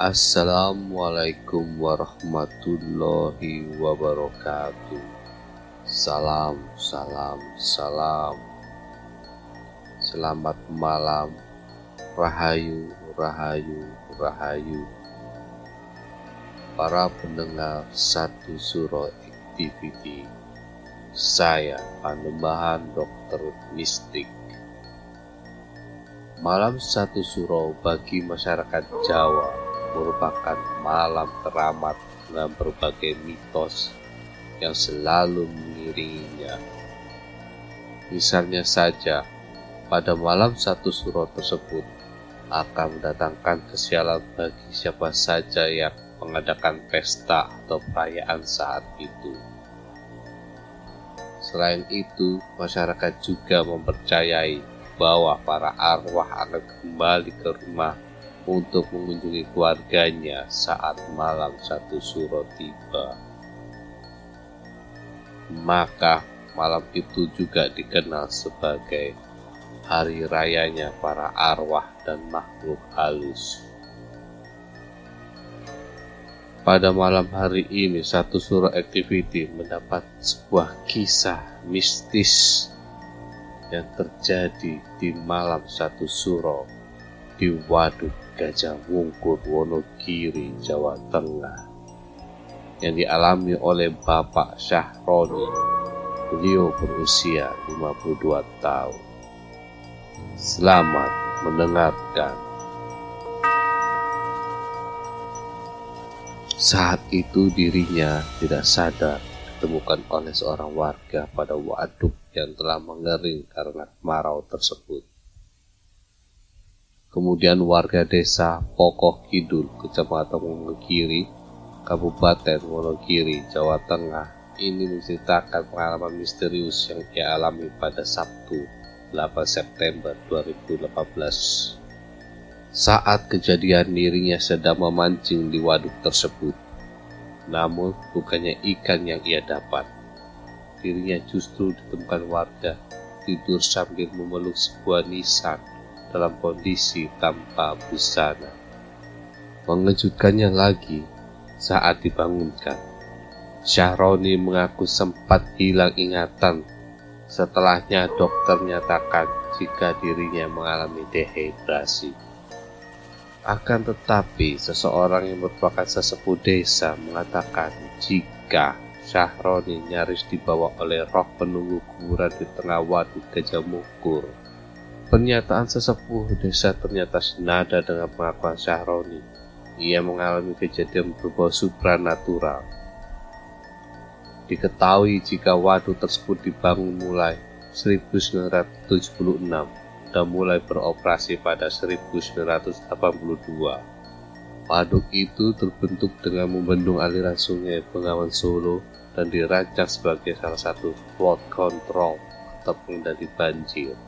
Assalamualaikum warahmatullahi wabarakatuh. Salam, salam, salam. Selamat malam, rahayu, rahayu, rahayu. Para pendengar satu suro activity, saya Panembahan Dokter Mistik. Malam satu suro bagi masyarakat Jawa merupakan malam teramat dengan berbagai mitos yang selalu mengiringinya. Misalnya saja, pada malam satu suro tersebut akan mendatangkan kesialan bagi siapa saja yang mengadakan pesta atau perayaan saat itu. Selain itu, masyarakat juga mempercayai bahwa para arwah akan kembali ke rumah untuk mengunjungi keluarganya saat malam satu suro tiba. Maka malam itu juga dikenal sebagai hari rayanya para arwah dan makhluk halus. Pada malam hari ini, satu suro activity mendapat sebuah kisah mistis yang terjadi di malam satu suro di Waduk Gajah Wungkur Wonogiri, Jawa Tengah yang dialami oleh Bapak Syahroni. Beliau berusia 52 tahun. Selamat mendengarkan. Saat itu dirinya tidak sadar ditemukan oleh seorang warga pada waduk yang telah mengering karena kemarau tersebut. Kemudian warga desa Pokoh Kidul, Kecamatan Wonogiri, Kabupaten Wonogiri, Jawa Tengah, ini menceritakan pengalaman misterius yang ia alami pada Sabtu 8 September 2018. Saat kejadian dirinya sedang memancing di waduk tersebut, namun bukannya ikan yang ia dapat. Dirinya justru ditemukan warga tidur sambil memeluk sebuah nisan dalam kondisi tanpa busana. Mengejutkannya lagi saat dibangunkan. Syahroni mengaku sempat hilang ingatan. Setelahnya dokter menyatakan jika dirinya mengalami dehidrasi. Akan tetapi, seseorang yang merupakan sesepuh desa mengatakan jika Syahroni nyaris dibawa oleh roh penunggu kuburan di tengah waduk Gajah Mukur Pernyataan sesepuh desa ternyata senada dengan pengakuan Syahroni. Ia mengalami kejadian berbau supranatural. Diketahui jika waduk tersebut dibangun mulai 1976 dan mulai beroperasi pada 1982. Waduk itu terbentuk dengan membendung aliran sungai Bengawan Solo dan dirancang sebagai salah satu flood control atau pengendali banjir.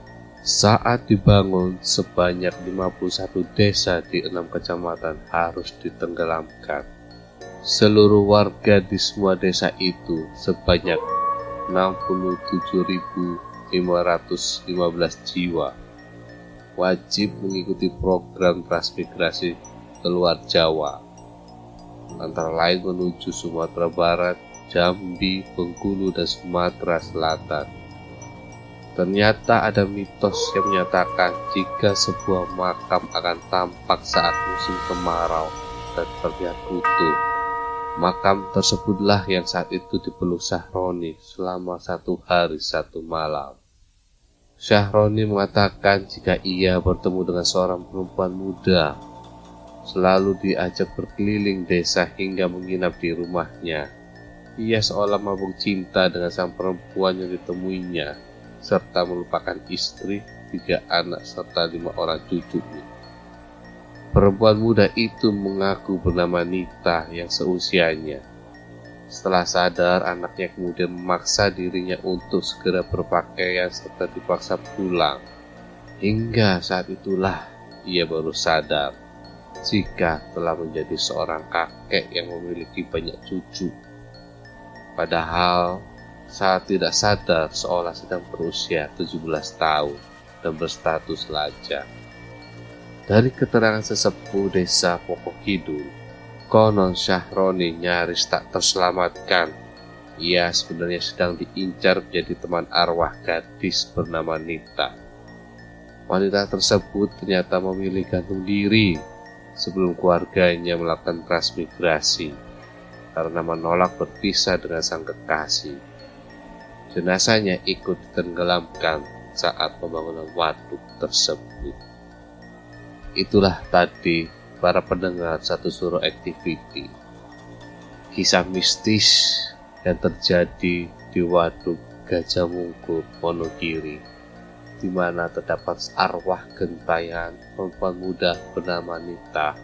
Saat dibangun, sebanyak 51 desa di enam kecamatan harus ditenggelamkan. Seluruh warga di semua desa itu sebanyak 67.515 jiwa wajib mengikuti program transmigrasi keluar Jawa, antara lain menuju Sumatera Barat, Jambi, Bengkulu, dan Sumatera Selatan. Ternyata ada mitos yang menyatakan jika sebuah makam akan tampak saat musim kemarau dan terlihat utuh. Makam tersebutlah yang saat itu dipeluk Sahroni selama satu hari satu malam. Syahroni mengatakan jika ia bertemu dengan seorang perempuan muda selalu diajak berkeliling desa hingga menginap di rumahnya. Ia seolah mabuk cinta dengan sang perempuan yang ditemuinya, serta melupakan istri, tiga anak, serta lima orang cucunya. Perempuan muda itu mengaku bernama Nita yang seusianya. Setelah sadar, anaknya kemudian memaksa dirinya untuk segera berpakaian serta dipaksa pulang. Hingga saat itulah ia baru sadar jika telah menjadi seorang kakek yang memiliki banyak cucu. Padahal saat tidak sadar seolah sedang berusia 17 tahun dan berstatus lajang. Dari keterangan sesepuh desa Pokok Kidul, konon Syahroni nyaris tak terselamatkan. Ia sebenarnya sedang diincar menjadi teman arwah gadis bernama Nita. Wanita tersebut ternyata memilih gantung diri sebelum keluarganya melakukan transmigrasi karena menolak berpisah dengan sang kekasih. Jenazahnya ikut ditenggelamkan saat pembangunan waduk tersebut. Itulah tadi para pendengar satu suruh activity. Kisah mistis yang terjadi di waduk Gajah Mungku, Wonogiri di mana terdapat arwah gentayangan perempuan muda bernama Nita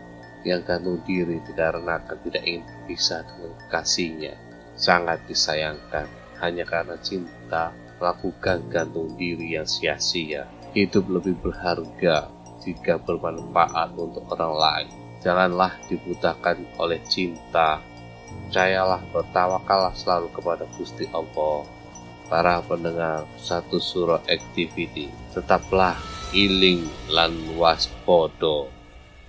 yang gantung diri dikarenakan tidak ingin berpisah dengan kasihnya. Sangat disayangkan hanya karena cinta melakukan gantung diri yang sia-sia. Hidup lebih berharga jika bermanfaat untuk orang lain. Janganlah dibutakan oleh cinta. Percayalah bertawakallah selalu kepada Gusti Allah para pendengar satu surah activity tetaplah iling lan waspodo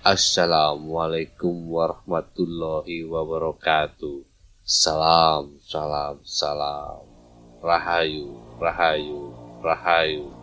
Assalamualaikum warahmatullahi wabarakatuh Salam, salam, salam. Rahayu, rahayu, rahayu